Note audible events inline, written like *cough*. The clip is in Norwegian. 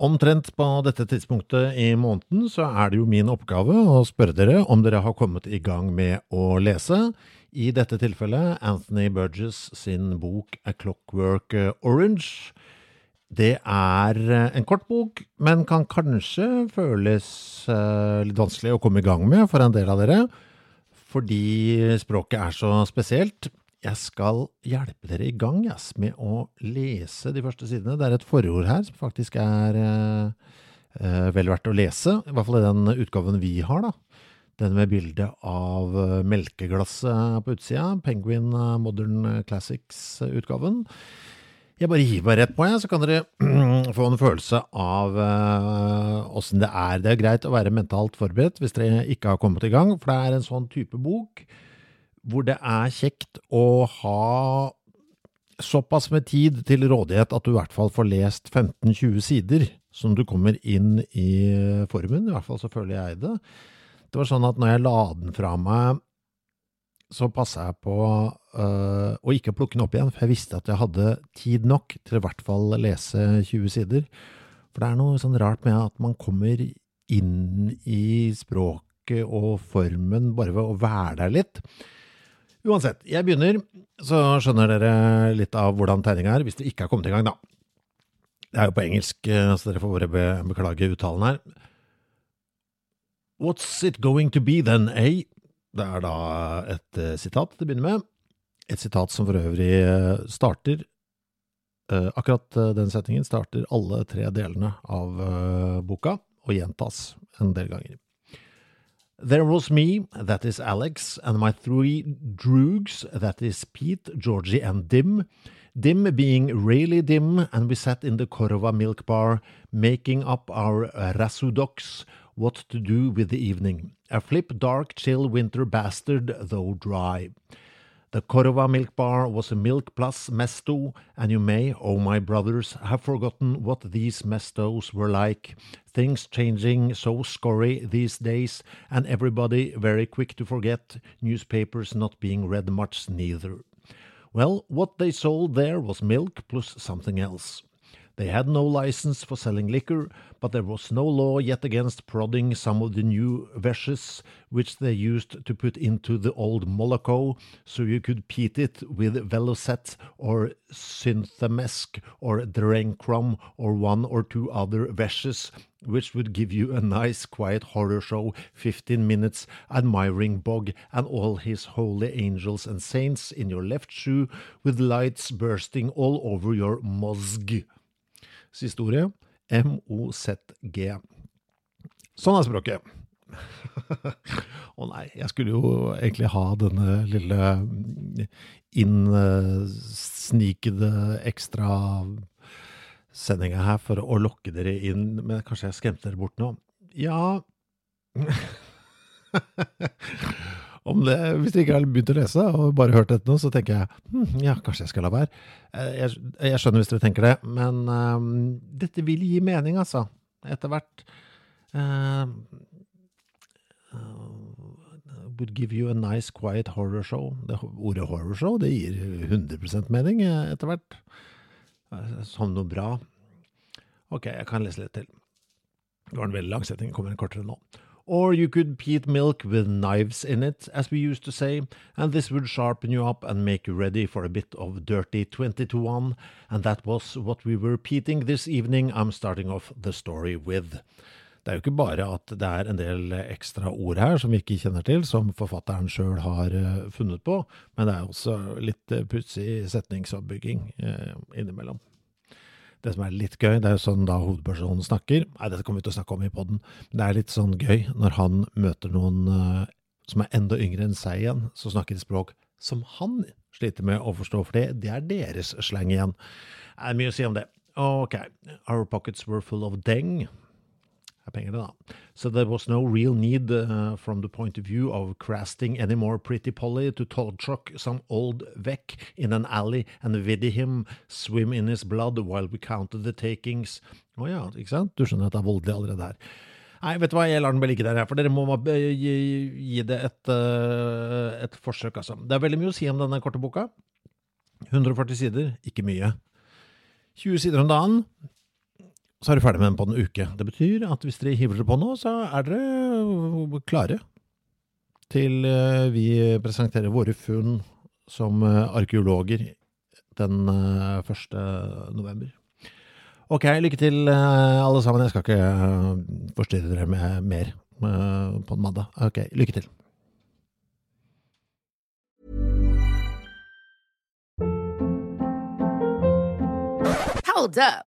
Omtrent på dette tidspunktet i måneden så er det jo min oppgave å spørre dere om dere har kommet i gang med å lese. I dette tilfellet Anthony Burgess sin bok A Clockwork Orange. Det er en kort bok, men kan kanskje føles eh, litt vanskelig å komme i gang med for en del av dere, fordi språket er så spesielt. Jeg skal hjelpe dere i gang yes, med å lese de første sidene. Det er et forord her som faktisk er eh, eh, vel verdt å lese, i hvert fall i den utgaven vi har, da. Den med bilde av eh, melkeglasset på utsida, Penguin eh, Modern Classics-utgaven. Jeg bare gir meg rett på, jeg, så kan dere *clears throat* få en følelse av åssen eh, det er. Det er greit å være mentalt forberedt hvis dere ikke har kommet i gang, for det er en sånn type bok hvor det er kjekt å ha såpass med tid til rådighet at du i hvert fall får lest 15-20 sider, som du kommer inn i formen. I hvert fall så føler jeg det. Det var sånn at når jeg la den fra meg, så passa jeg på øh, å ikke plukke den opp igjen, for jeg visste at jeg hadde tid nok til i hvert fall lese 20 sider. For det er noe sånn rart med at man kommer inn i språket og formen bare ved å være der litt. Uansett, jeg begynner, så skjønner dere litt av hvordan tegninga er, hvis dere ikke har kommet i gang, da. Det er jo på engelsk, eh, så dere får bare be beklage uttalen her. What's it going to be then, eh? Det er da et uh, sitat til å begynne med. Et sitat som for øvrig uh, starter uh, Akkurat den setningen starter alle tre delene av boka, og gjentas en del ganger. There was me, that is Alex, and my three droogs, that is Pete, Georgie, and Dim. Dim being really dim, and we sat in the Korova milk bar, making up our uh, rasudoks, what to do with the evening. A flip, dark, chill winter bastard, though dry. The Korova milk bar was a milk plus mesto, and you may, oh my brothers, have forgotten what these mestos were like. Things changing so scurry these days, and everybody very quick to forget, newspapers not being read much neither. Well, what they sold there was milk plus something else. They had no license for selling liquor, but there was no law yet against prodding some of the new veshes which they used to put into the old Moloko, so you could peat it with Velocet or Synthamesque or Drencrom or one or two other veshes, which would give you a nice quiet horror show, 15 minutes admiring Bog and all his holy angels and saints in your left shoe, with lights bursting all over your mozg. Historie. M-O-Z-G. Sånn er språket. *laughs* Å nei, jeg skulle jo egentlig ha denne lille innsnikede ekstra sendinga her for å lokke dere inn, men kanskje jeg skremte dere bort nå? Ja *laughs* det, hvis dere ikke har begynt å lese og bare hørt dette nå, så tenker jeg hm, ja, kanskje jeg skal la være. Eh, jeg, jeg, skjønner hvis dere tenker det, men um, dette vil gi mening, altså. Etter hvert. Uh, would give you a nice, quiet horror show. Det, ordet horror show det gir 100% mening etter hvert. Som noe bra. Ok, jeg kan lese litt til. Det var en veldig lang setning, kommer en kortere nå. Or you could peat milk with knives in it, as we used to say, and this would sharpen you up and make you ready for a bit of dirty 20 to 1. And that was what we were peating this evening. I'm starting off the story with. Det er jo ikke bare at det er en del ekstra ord her som vi ikke kjenner til, som forfatteren sjøl har uh, funnet på, men det er også litt pussig setningsoppbygging uh, innimellom. Det som er litt gøy, det er jo sånn da hovedpersonen snakker Nei, dette kommer vi til å snakke om i poden, det er litt sånn gøy når han møter noen som er enda yngre enn seg igjen, som snakker et språk som han sliter med å forstå, for det, det er deres slang igjen. Det er mye å si om det. Ok, our pockets were full of deng er penger, det, da. So there was no real need, uh, from the point of view of crasting any more Pretty Polly, to toll some old vec in an alley and viddy him swim in his blood while we counted the takings. Å oh, ja, ikke sant? Du skjønner at det er voldelig allerede her. Nei, vet du hva, jeg lar den bare ligge der, for dere må gi, gi det et, uh, et forsøk, altså. Det er veldig mye å si om denne korte boka. 140 sider, ikke mye. 20 sider om dagen, så er du ferdig med den på en uke. Det betyr at hvis dere hiver dere på nå, så er dere klare til eh, vi presenterer våre funn som eh, arkeologer den 1. Eh, november. Ok, lykke til alle sammen. Jeg skal ikke forstyrre dere med mer på en mandag. Ok, lykke til. Hold up.